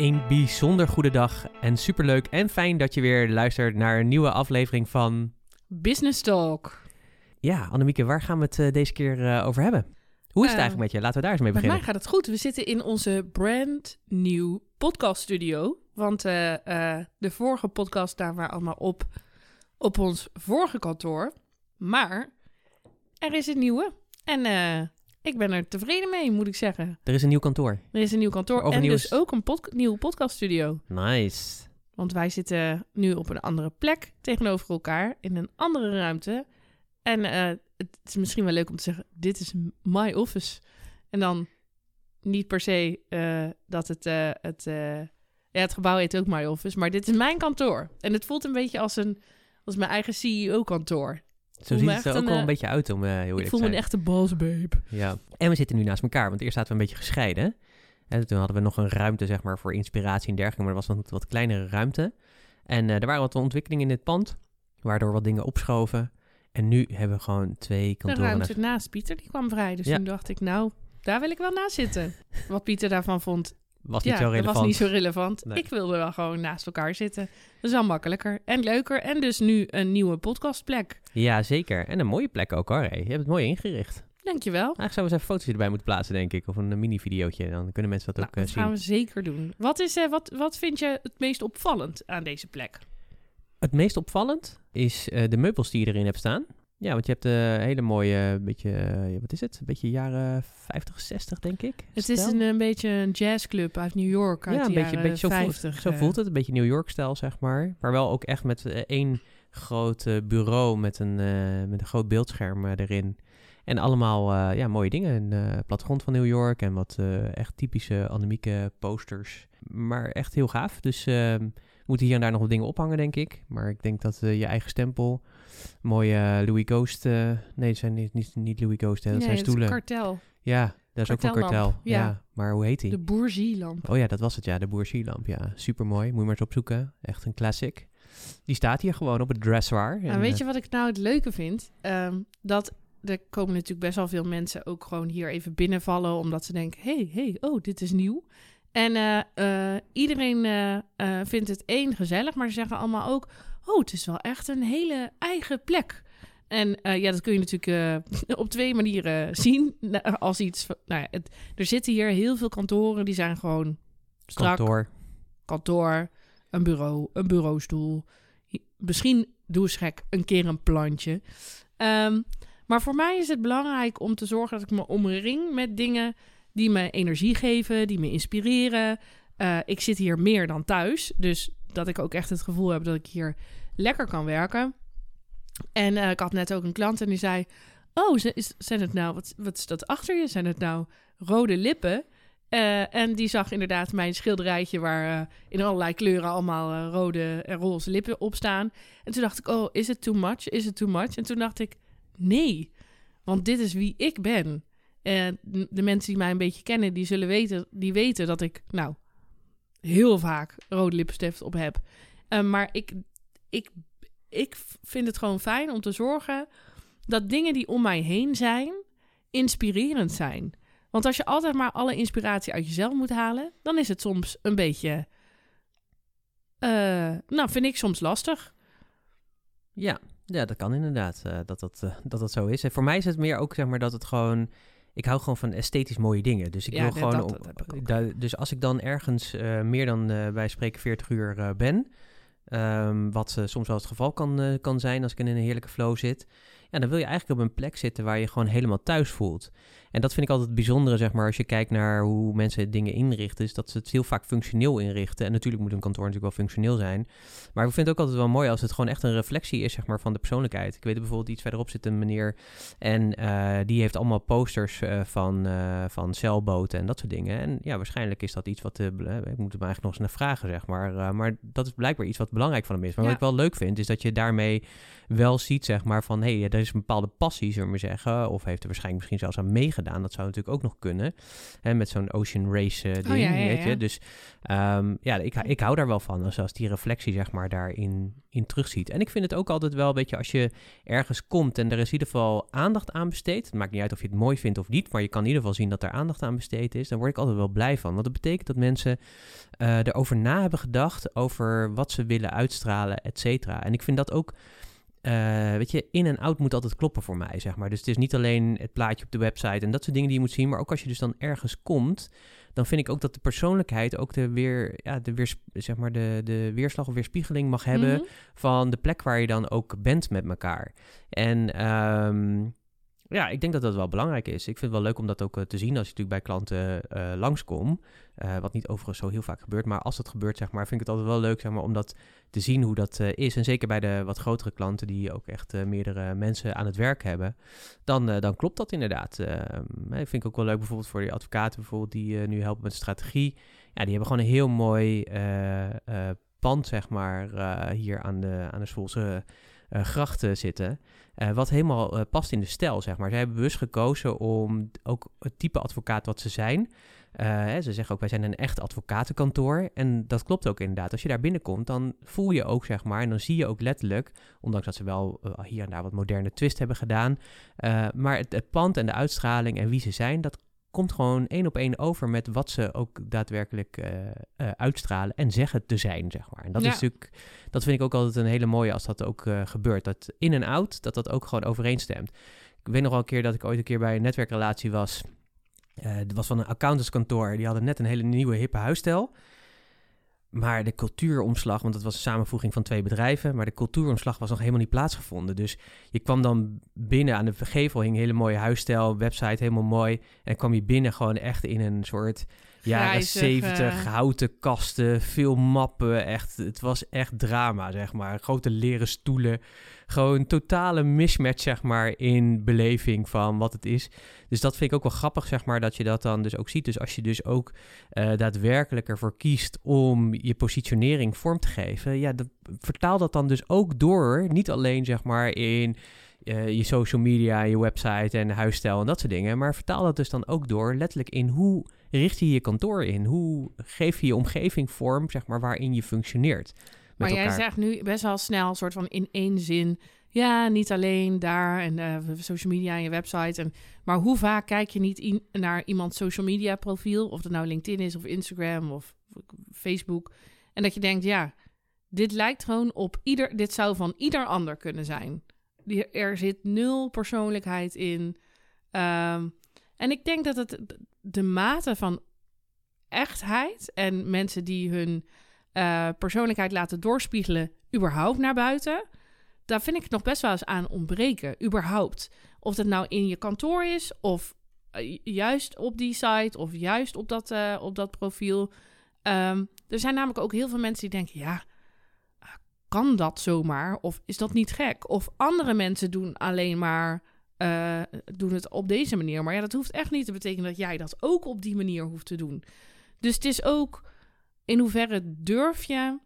Een bijzonder goede dag en superleuk en fijn dat je weer luistert naar een nieuwe aflevering van... Business Talk. Ja, Annemieke, waar gaan we het eh, deze keer eh, over hebben? Hoe is het Eh, eigenlijk met je? Laten we daar eens mee Met beginnen. mij gaat het goed. We zitten in onze brand new podcast studio. Want de vorige podcast staan we allemaal op op ons vorige kantoor. Maar er is een nieuwe. En ik ben er tevreden mee, moet ik zeggen. Er is een nieuw kantoor. Er is een nieuw kantoor Over en nieuws. dus ook een pod nieuwe podcast studio. Nice. Want wij zitten nu op een andere plek tegenover elkaar in een andere ruimte. En eh, het is misschien wel leuk om te zeggen: dit is my office. En dan niet per se eh, dat het, eh, het, ja, het gebouw heet ook my office, maar dit is mijn kantoor. En het voelt een beetje als, een, als mijn eigen CEO-kantoor. Zo ziet het er ook een, wel een eh, beetje uit om eh, heel eerlijk Ik voel me een echte boss babe. Ja. En we zitten nu naast elkaar, want eerst zaten we een beetje gescheiden. En toen hadden we nog een ruimte zeg maar, voor inspiratie en dergelijke, maar dat was een wat kleinere ruimte. En eh, er waren wat ontwikkelingen in dit pand, waardoor wat dingen opschoven. En nu hebben we gewoon twee De kantoren. ruimte naast- naast Pieter, die kwam vrij. Dus Ja. toen dacht ik, nou, daar wil ik wel naast zitten. Wat Pieter daarvan vond, Was niet ja, zo relevant. dat was niet zo relevant. Nee. Ik wilde wel gewoon naast elkaar zitten. Dat is wel makkelijker en leuker. En dus nu een nieuwe podcastplek. Ja, zeker. En een mooie plek ook hoor. Hey. Je hebt het mooi ingericht. Dankjewel. Eigenlijk zouden we eens even foto's erbij moeten plaatsen, denk ik. Of een mini-videootje. Dan kunnen mensen dat Nou, ook eh, dat zien. gaan we zeker doen. Wat, is, eh, wat, wat vind je het meest opvallend aan deze plek? Het meest opvallend is eh, de meubels die je erin hebt staan. Ja, want je hebt een hele mooie, beetje, eh, wat is het? Een beetje jaren 50, 60, denk ik. Het is een, een beetje een jazzclub uit New York uit ja, een beetje, beetje zo, 50. voelt, zo eh. voelt het. Een beetje New York-stijl, zeg maar. Maar wel ook echt met eh, één groot eh, bureau met een, eh, met een groot beeldscherm eh, erin. En allemaal eh, ja, mooie dingen. Een eh, plattegrond van New York en wat eh, echt typische anemieke posters. Maar echt heel gaaf. Dus eh, we moeten hier en daar nog wat dingen ophangen, denk ik. Maar ik denk dat eh, je eigen stempel, mooie eh, Louis Ghost... eh, nee, zijn niet, niet, niet Louis Ghost, hè, dat nee, zijn een stoelen. kartel. Ja, dat is ook van Kartellamp, kartel. Ja. ja. maar hoe heet die? De Bourgie-lamp. Oh ja, dat was het, ja. De Bourgie-lamp, ja. Super mooi. Moet je maar eens opzoeken. Echt een classic. Die staat hier gewoon op het dressoir. Nou, weet je wat ik nou het leuke vind? Ehm, dat er komen natuurlijk best wel veel mensen ook gewoon hier even binnenvallen, omdat ze denken: hey, hey, oh, dit is nieuw. En eh, eh, iedereen eh, eh, vindt het één gezellig, maar ze zeggen allemaal ook: oh, het is wel echt een hele eigen plek. En eh, ja, dat kun je natuurlijk eh, op twee manieren zien. Nou, Als iets, van- nou ja, het, er zitten hier heel veel kantoren, die zijn gewoon strak Kantoor. kantoor, een bureau, een bureaustoel. Hi- Misschien, doe eens gek, een keer een plantje. Ehm, maar voor mij is het belangrijk om te zorgen dat ik me omring met dingen die me energie geven, die me inspireren. Eh, ik zit hier meer dan thuis, dus dat ik ook echt het gevoel heb dat ik hier lekker kan werken. En eh, ik had net ook een klant en die zei: Oh, zijn het nou, wat, wat is dat achter je? Zijn het nou rode lippen? Eh, en die zag inderdaad mijn schilderijtje waar in allerlei kleuren allemaal rode en roze lippen op staan. En toen dacht ik, oh, is het too much? Is het too much? En toen dacht ik, nee, want dit is wie ik ben. En de mensen die mij een beetje kennen, die zullen weten, die weten dat ik, nou, heel vaak rode lippenstift op heb. Eh, maar ik, ik, ik vind het gewoon fijn om te zorgen dat dingen die om mij heen zijn, inspirerend zijn. Want als je altijd maar alle inspiratie uit jezelf moet halen, dan is het soms een beetje. eh, nou, vind ik soms lastig. Ja, ja, dat kan inderdaad. eh, dat, dat, eh, dat dat zo is. En voor mij is het meer ook, zeg maar, dat het gewoon... Ik hou gewoon van esthetisch mooie dingen. Dus ik Ja, wil gewoon... dat- op- dat heb ik ook. da- dus als ik dan ergens eh, meer dan, eh wij spreken 40 uur eh, ben... Ehm, wat eh, soms wel het geval kan, eh, kan zijn als ik in een heerlijke flow zit. Ja, dan wil je eigenlijk op een plek zitten waar je gewoon helemaal thuis voelt. En dat vind ik altijd het bijzondere, zeg maar, als je kijkt naar hoe mensen dingen inrichten, is dat ze het heel vaak functioneel inrichten. En natuurlijk moet een kantoor natuurlijk wel functioneel zijn. Maar ik vind het ook altijd wel mooi als het gewoon echt een reflectie is, zeg maar, van de persoonlijkheid. Ik weet bijvoorbeeld iets verderop zit een meneer en uh, die heeft allemaal posters uh, van, uh, van zeilboten en dat soort dingen. En ja, waarschijnlijk is dat iets wat, ik moet hem eigenlijk nog eens naar vragen, zeg maar. maar dat is blijkbaar iets wat belangrijk van hem is. Maar ja. wat ik wel leuk vind, is dat je daarmee wel ziet, zeg maar, van hé, hey, er is een bepaalde passie, zullen we maar zeggen. Of heeft er waarschijnlijk misschien zelfs aan meegedaan. Dat zou natuurlijk ook nog kunnen. Hè, met zo'n Ocean Race uh, ding, oh, ja, ja, weet je. Dus um, ja, ik, ik hou daar wel van. Als, als die reflectie, zeg maar, daarin in terugziet. En ik vind het ook altijd wel, weet je, als je ergens komt en er is in ieder geval aandacht aan besteed. Het maakt niet uit of je het mooi vindt of niet, maar je kan in ieder geval zien dat er aandacht aan besteed is. Dan word ik altijd wel blij van. Want dat betekent dat mensen uh, erover na hebben gedacht over wat ze willen uitstralen, et cetera. En ik vind dat ook uh, weet je, in en out moet altijd kloppen voor mij, zeg maar. Dus het is niet alleen het plaatje op de website en dat soort dingen die je moet zien, maar ook als je dus dan ergens komt, dan vind ik ook dat de persoonlijkheid ook de, weer, ja, de, weer, zeg maar de, de weerslag of weerspiegeling mag hebben Mhm. van de plek waar je dan ook bent met elkaar. En um, ja, ik denk dat dat wel belangrijk is. Ik vind het wel leuk om dat ook uh, te zien als je natuurlijk bij klanten uh, langskomt. Uh, wat niet overigens zo heel vaak gebeurt. Maar als dat gebeurt, zeg maar, vind ik het altijd wel leuk zeg maar, om dat te zien hoe dat is. En zeker bij de wat grotere klanten die ook echt meerdere mensen aan het werk hebben. Dan, dan klopt dat inderdaad. vind ik ook wel leuk bijvoorbeeld voor die advocaten bijvoorbeeld die nu helpen met strategie. Ja, die hebben gewoon een heel mooi pand, zeg maar, hier aan de, aan de uh, grachten zitten. Uh, wat helemaal uh, past in de stijl, zeg maar. Zij hebben bewust gekozen om ook het type advocaat wat ze zijn. Ze zeggen ook, wij zijn een echt advocatenkantoor. En dat klopt ook inderdaad. Als je daar binnenkomt, dan voel je ook, zeg maar... en dan zie je ook letterlijk... ondanks dat ze wel hier en daar wat moderne twist hebben gedaan... maar het, het pand en de uitstraling en wie ze zijn... dat komt gewoon één op één over met wat ze ook daadwerkelijk uh, uh, uitstralen en zeggen te zijn, zeg maar. En dat Ja. is natuurlijk, dat vind ik ook altijd een hele mooie als dat ook uh, gebeurt. Dat in en out, dat dat ook gewoon overeenstemt. Ik weet nog wel een keer dat ik ooit een keer bij een netwerkrelatie was. Dat was van een accountantskantoor. Die hadden net een hele nieuwe hippe huisstijl. Maar de cultuuromslag, want het was een samenvoeging van twee bedrijven, maar de cultuuromslag was nog helemaal niet plaatsgevonden. Dus je kwam dan binnen aan de gevel, hing een hele mooie huisstijl, website helemaal mooi. En kwam je binnen gewoon echt in een soort jaren Grijzig, 70 eh. houten kasten, veel mappen. Echt, het was echt drama, zeg maar. Grote leren stoelen. Gewoon totale mismatch, zeg maar, in beleving van wat het is. Dus dat vind ik ook wel grappig, zeg maar, dat je dat dan dus ook ziet. Dus als je dus ook uh, daadwerkelijk ervoor kiest om je positionering vorm te geven, ja, dat, vertaal dat dan dus ook door. Niet alleen, zeg maar, in uh, je social media, je website en huisstijl en dat soort dingen. Maar vertaal dat dus dan ook door letterlijk in hoe richt je je kantoor in? Hoe geef je je omgeving vorm, zeg maar, waarin je functioneert? Maar met jij elkaar. zegt nu best wel snel, soort van in één zin. Ja, niet alleen daar en uh, social media en je website. En, maar hoe vaak kijk je niet in, naar iemands social media profiel? Of het nou LinkedIn is of Instagram of Facebook. En dat je denkt, ja, dit lijkt gewoon op ieder... Dit zou van ieder ander kunnen zijn. Er zit nul persoonlijkheid in. Um, en ik denk dat het de mate van echtheid en mensen die hun uh, persoonlijkheid laten doorspiegelen, überhaupt naar buiten, daar vind ik het nog best wel eens aan ontbreken, überhaupt. Of het nou in je kantoor is, of uh, juist op die site, of juist op dat, uh, op dat profiel. Um, er zijn namelijk ook heel veel mensen die denken, ja, kan dat zomaar? Of is dat niet gek? Of andere mensen doen alleen maar uh, doen het op deze manier. Maar ja, dat hoeft echt niet te betekenen dat jij dat ook op die manier hoeft te doen. Dus het is ook in hoeverre durf je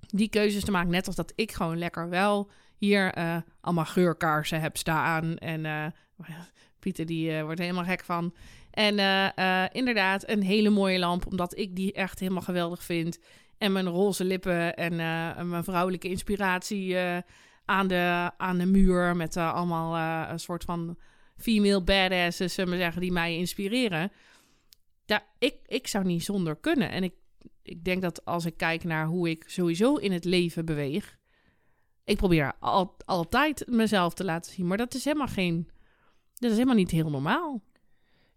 die keuzes te maken. Net als dat ik gewoon lekker wel hier uh, allemaal geurkaarsen heb staan. En uh, Pieter die uh, wordt helemaal gek van. En inderdaad een hele mooie lamp, omdat ik die echt helemaal geweldig vind. En mijn roze lippen en mijn vrouwelijke inspiratie aan de, aan de muur met uh, allemaal uh, een soort van female badasses, zullen we zeggen, die mij inspireren. Ja, ik, ik zou niet zonder kunnen. En ik, ik denk dat als ik kijk naar hoe ik sowieso in het leven beweeg, ik probeer al, altijd mezelf te laten zien, maar dat is helemaal geen, dat is helemaal niet heel normaal.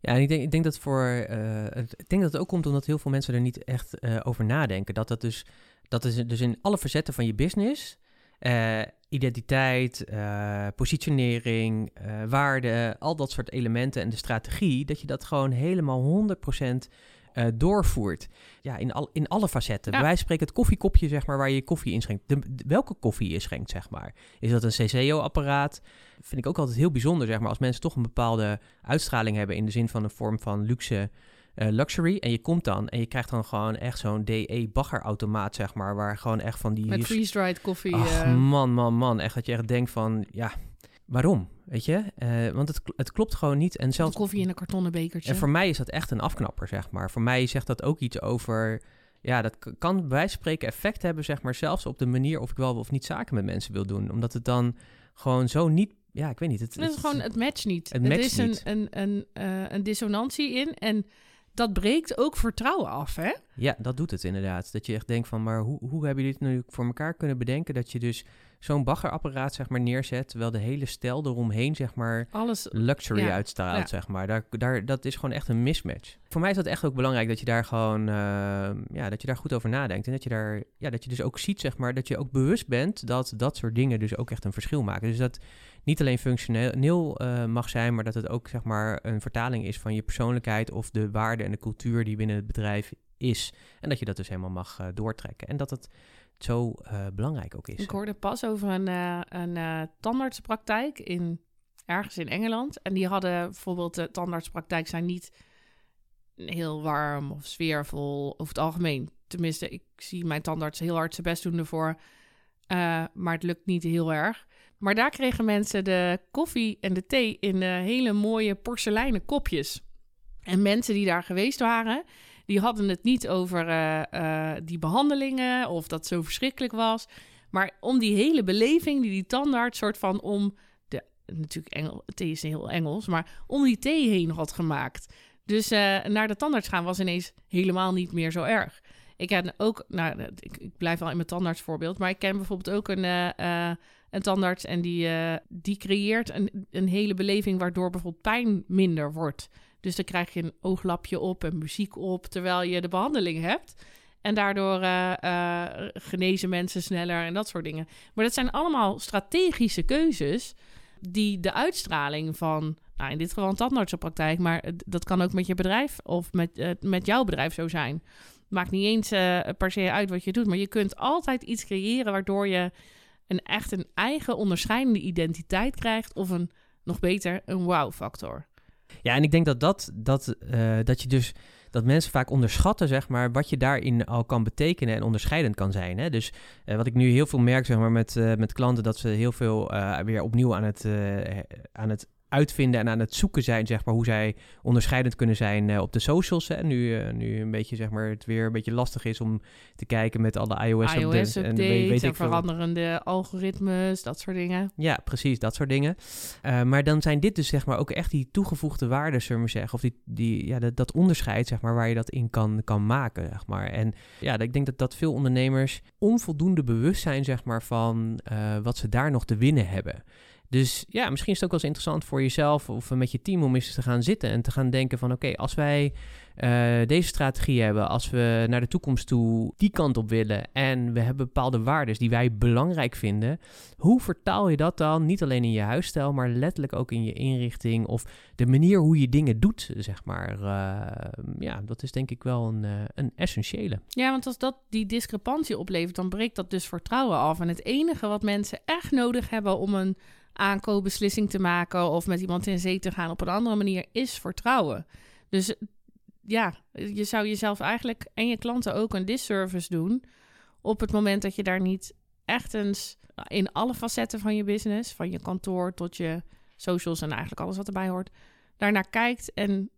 Ja, en ik denk, ik denk dat voor. Uh, ik denk dat het ook komt omdat heel veel mensen er niet echt uh, over nadenken. Dat dat dus Dat is dus in alle facetten van je business. eh, identiteit, eh, positionering, eh, waarde, al dat soort elementen en de strategie, dat je dat gewoon helemaal 100% eh, doorvoert. Ja, in, al, in alle facetten. Ja. Bij wijze van spreken het koffiekopje, zeg maar, waar je koffie in schenkt. De, de- welke koffie je schenkt, zeg maar. Is dat een CCO-apparaat? Vind ik ook altijd heel bijzonder, zeg maar, als mensen toch een bepaalde uitstraling hebben in de zin van een vorm van luxe luxury. En je komt dan en je krijgt dan gewoon echt zo'n DE-baggerautomaat, zeg maar, waar gewoon echt van die... Met freeze-dried koffie. Ach, eh, man, man, man. Echt dat je echt denkt van, ja, waarom? Weet je? Eh, want het, het klopt gewoon niet. En zelfs koffie in een kartonnen bekertje. en voor mij is dat echt een afknapper, zeg maar. Voor mij zegt dat ook iets over... Ja, dat kan bij wijze van spreken effect hebben, zeg maar... zelfs op de manier of ik wel of niet zaken met mensen wil doen. Omdat het dan gewoon zo niet... Ja, ik weet niet. Het, Het is gewoon, het matcht niet. Het is een, niet. Een, een, eh, een dissonantie in. En dat breekt ook vertrouwen af, hè? Ja, dat doet het inderdaad. Dat je echt denkt van, maar hoe, hoe hebben jullie het nu voor elkaar kunnen bedenken... dat je dus zo'n baggerapparaat, zeg maar, neerzet... terwijl de hele stijl eromheen, zeg maar... Alles. luxury Ja, uitstraalt, ja. zeg maar. Daar, daar, dat is gewoon echt een mismatch. Voor mij is dat echt ook belangrijk dat je daar gewoon, eh, ja, dat je daar goed over nadenkt. En dat je daar, ja, dat je dus ook ziet, zeg maar, dat je ook bewust bent dat dat soort dingen dus ook echt een verschil maken. Dus dat niet alleen functioneel eh, mag zijn, maar dat het ook, zeg maar, een vertaling is van je persoonlijkheid of de waarde en de cultuur die binnen het bedrijf is. En dat je dat dus helemaal mag eh, doortrekken. En dat het zo eh, belangrijk ook is. Ik hoorde pas over een, eh, een eh, tandartspraktijk in, ergens in Engeland. En die hadden bijvoorbeeld de tandartspraktijk zijn niet heel warm of sfeervol over het algemeen. Tenminste, ik zie mijn tandarts heel hard zijn best doen ervoor. Maar het lukt niet heel erg. Maar daar kregen mensen de koffie en de thee in hele mooie porseleinen kopjes. En mensen die daar geweest waren, die hadden het niet over eh, eh, die behandelingen of dat zo verschrikkelijk was. Maar om die hele beleving die die tandarts soort van om de... Natuurlijk, Engel, thee is heel Engels, maar om die thee heen had gemaakt. Dus eh, naar de tandarts gaan was ineens helemaal niet meer zo erg. Ik ken ook, nou, ik, ik blijf wel in mijn tandartsvoorbeeld, maar ik ken bijvoorbeeld ook een, een tandarts en die, die creëert een, een hele beleving waardoor bijvoorbeeld pijn minder wordt. Dus dan krijg je een ooglapje op en muziek op terwijl je de behandeling hebt. En daardoor eh, eh, genezen mensen sneller en dat soort dingen. Maar dat zijn allemaal strategische keuzes die de uitstraling van, nou in dit geval een tandartsenpraktijk, maar dat kan ook met je bedrijf of met, eh, met jouw bedrijf zo zijn. Maakt niet eens per se uit wat je doet, maar je kunt altijd iets creëren waardoor je een echt een eigen onderscheidende identiteit krijgt of een, nog beter, een wow-factor. Ja, en ik denk dat dat, dat, eh, dat je dus dat mensen vaak onderschatten, zeg maar, wat je daarin al kan betekenen en onderscheidend kan zijn. Hè? Dus eh, wat ik nu heel veel merk, zeg maar, met, eh, met klanten, dat ze heel veel weer opnieuw aan het, aan het uitvinden en aan het zoeken zijn, zeg maar, hoe zij onderscheidend kunnen zijn eh, op de socials. Hè? Nu, eh, nu een beetje, zeg maar, het weer een beetje lastig is om te kijken met alle iOS-updates. iOS-updates en, veranderende algoritmes, dat soort dingen. Ja, precies, dat soort dingen. Uh, maar dan zijn dit dus zeg maar ook echt die toegevoegde waarden, zullen we zeggen. Of die, die, ja, dat, dat onderscheid, zeg maar, waar je dat in kan, kan maken, zeg maar. En ja, ik denk dat, dat veel ondernemers onvoldoende bewust zijn, zeg maar, van uh, wat ze daar nog te winnen hebben. Dus ja, misschien is het ook wel eens interessant voor jezelf of met je team om eens te gaan zitten en te gaan denken van oké, als wij uh, deze strategie hebben, als we naar de toekomst toe die kant op willen en we hebben bepaalde waarden die wij belangrijk vinden, hoe vertaal je dat dan niet alleen in je huisstijl, maar letterlijk ook in je inrichting of de manier hoe je dingen doet, zeg maar. Uh, ja, dat is denk ik wel een, uh, een essentiële. Ja, want als dat die discrepantie oplevert, dan breekt dat dus vertrouwen af. En het enige wat mensen echt nodig hebben om een aankoopbeslissing te maken of met iemand in zee te gaan op een andere manier is vertrouwen. Dus ja, je zou jezelf eigenlijk en je klanten ook een disservice doen op het moment dat je daar niet echt eens in alle facetten van je business, van je kantoor tot je socials en eigenlijk alles wat erbij hoort, daarnaar kijkt en,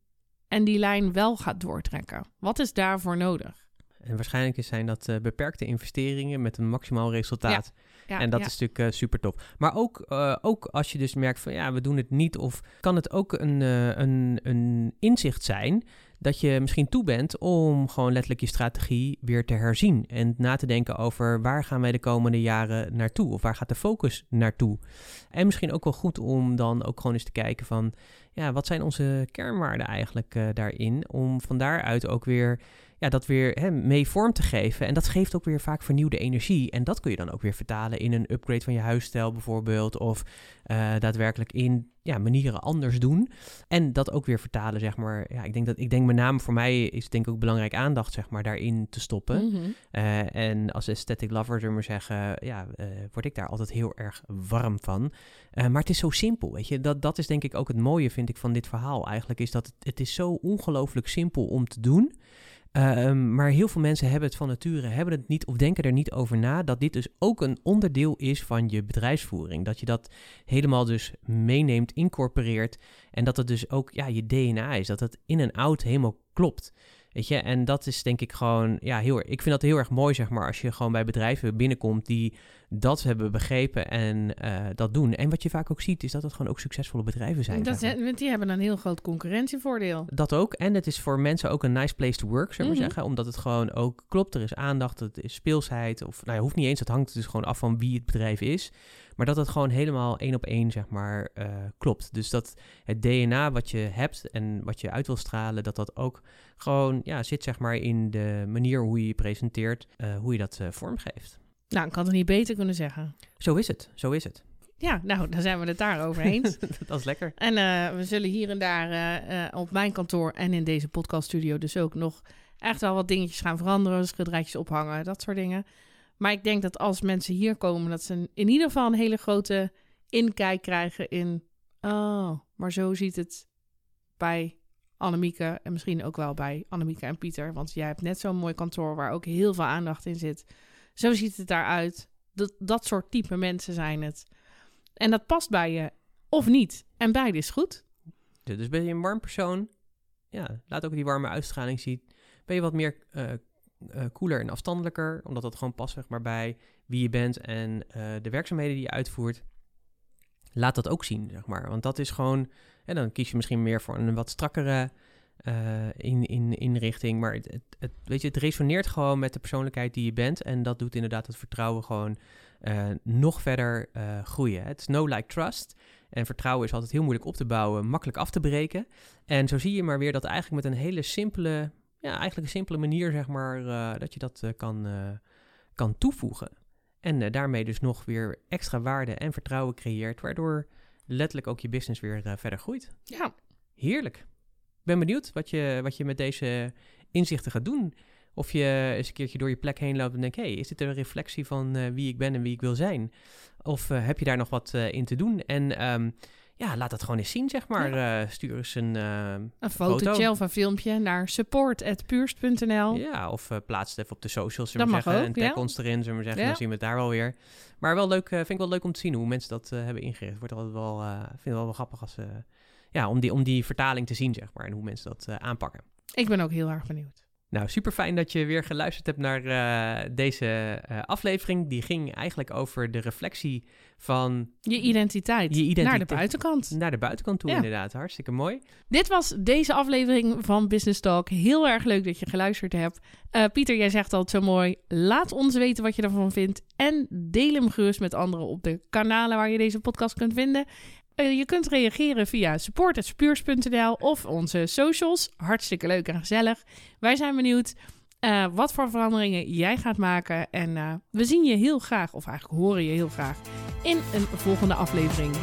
en die lijn wel gaat doortrekken. Wat is daarvoor nodig? En waarschijnlijk zijn dat uh, beperkte investeringen met een maximaal resultaat. Ja. Ja, en dat ja. is natuurlijk uh, super tof. Maar ook, uh, ook als je dus merkt van ja, we doen het niet. Of kan het ook een, een, een inzicht zijn dat je misschien toe bent om gewoon letterlijk je strategie weer te herzien. En na te denken over waar gaan wij de komende jaren naartoe? Of waar gaat de focus naartoe? En misschien ook wel goed om dan ook gewoon eens te kijken van ja, wat zijn onze kernwaarden eigenlijk uh, daarin? Om van daaruit ook weer ja, dat weer hè, mee vorm te geven. En dat geeft ook weer vaak vernieuwde energie. En dat kun je dan ook weer vertalen in een upgrade van je huisstijl bijvoorbeeld. Of uh, daadwerkelijk in ja, manieren anders doen. En dat ook weer vertalen, zeg maar. Ja, ik denk dat ik denk met name voor mij is denk ik ook belangrijk aandacht, zeg maar, daarin te stoppen. Mhm. Uh, en als aesthetic lover, zullen we maar zeggen, ja, uh, word ik daar altijd heel erg warm van. Uh, maar het is zo simpel, weet je. Dat, dat is denk ik ook het mooie, vind ik, van dit verhaal eigenlijk. Is dat het, het is zo ongelooflijk simpel om te doen. Uh, maar heel veel mensen hebben het van nature, hebben het niet of denken er niet over na dat dit dus ook een onderdeel is van je bedrijfsvoering. Dat je dat helemaal dus meeneemt, incorporeert en dat het dus ook ja, je DNA is. Dat het in en out helemaal klopt. Weet je, en dat is denk ik gewoon, ja, heel Ik vind dat heel erg mooi, zeg maar, als je gewoon bij bedrijven binnenkomt die dat hebben begrepen en uh, dat doen. En wat je vaak ook ziet, is dat het gewoon ook succesvolle bedrijven zijn. Dat, want die hebben een heel groot concurrentievoordeel. Dat ook. En het is voor mensen ook een nice place to work, zullen we mm -hmm. zeggen. Omdat het gewoon ook klopt. Er is aandacht, het is speelsheid. Of nou, je hoeft niet eens, het hangt dus gewoon af van wie het bedrijf is. Maar dat het gewoon helemaal één op één, zeg maar, uh, klopt. Dus dat het DNA wat je hebt en wat je uit wil stralen, dat dat ook gewoon ja, zit, zeg maar, in de manier hoe je je presenteert, uh, hoe je dat vormgeeft. Nou, ik had het niet beter kunnen zeggen. Zo is het, zo is het. Ja, nou, dan zijn we het daarover eens. dat is lekker. En uh, we zullen hier en daar uh, op mijn kantoor en in deze podcaststudio dus ook nog echt wel wat dingetjes gaan veranderen. Schilderijtjes ophangen, dat soort dingen. Maar ik denk dat als mensen hier komen, dat ze in ieder geval een hele grote inkijk krijgen in... Oh, maar zo ziet het bij Annemieke en misschien ook wel bij Annemieke en Pieter. Want jij hebt net zo'n mooi kantoor waar ook heel veel aandacht in zit. Zo ziet het daaruit. Dat, dat soort type mensen zijn het. En dat past bij je of niet. En beide is goed. Dus ben je een warm persoon? Ja, laat ook die warme uitstraling zien. Ben je wat meer uh, uh, koeler en afstandelijker, omdat dat gewoon past zeg maar, bij wie je bent en uh, de werkzaamheden die je uitvoert. Laat dat ook zien, zeg maar. Want dat is gewoon... En dan kies je misschien meer voor een wat strakkere uh, in, inrichting. Maar het, het, het, weet je, het resoneert gewoon met de persoonlijkheid die je bent. En dat doet inderdaad het vertrouwen gewoon uh, nog verder uh, groeien. Het is no like trust. En vertrouwen is altijd heel moeilijk op te bouwen, makkelijk af te breken. En zo zie je maar weer dat eigenlijk met een hele simpele, ja, eigenlijk een simpele manier, zeg maar, dat je dat kan, kan toevoegen. En daarmee dus nog weer extra waarde en vertrouwen creëert, waardoor letterlijk ook je business weer verder groeit. Ja. Heerlijk. Ik ben benieuwd wat je, wat je met deze inzichten gaat doen. Of je eens een keertje door je plek heen loopt en denkt... hé, hey, is dit een reflectie van uh, wie ik ben en wie ik wil zijn? Of uh, heb je daar nog wat uh, in te doen? En um, ja, laat dat gewoon eens zien, zeg maar. Ja. stuur eens een Een fotootje foto. of een filmpje naar support.puurst.nl. Ja, of plaats het even op de socials, zullen we zeggen. Ook, en tag ja. ons erin, zullen we zeggen. Ja. Dan zien we het daar wel weer. Maar wel leuk, vind ik wel leuk om te zien hoe mensen dat hebben ingericht. Wordt altijd wel, vind het wel, wel grappig als... ze ja, om, die, om die vertaling te zien, zeg maar, en hoe mensen dat uh, aanpakken. Ik ben ook heel erg benieuwd. Nou, super fijn dat je weer geluisterd hebt naar uh, deze uh, aflevering. Die ging eigenlijk over de reflectie van... Je identiteit. Je identiteit. Naar de buitenkant. Naar de buitenkant toe, ja. inderdaad. Hartstikke mooi. Dit was deze aflevering van Business Talk. Heel erg leuk dat je geluisterd hebt. Uh, Pieter, jij zegt altijd zo mooi. Laat ons weten wat je ervan vindt. En deel hem gerust met anderen op de kanalen waar je deze podcast kunt vinden. Uh, je kunt reageren via support.spuurs.nl of onze socials. Hartstikke leuk en gezellig. Wij zijn benieuwd uh, wat voor veranderingen jij gaat maken. En uh, we zien je heel graag, of eigenlijk horen je heel graag, in een volgende aflevering.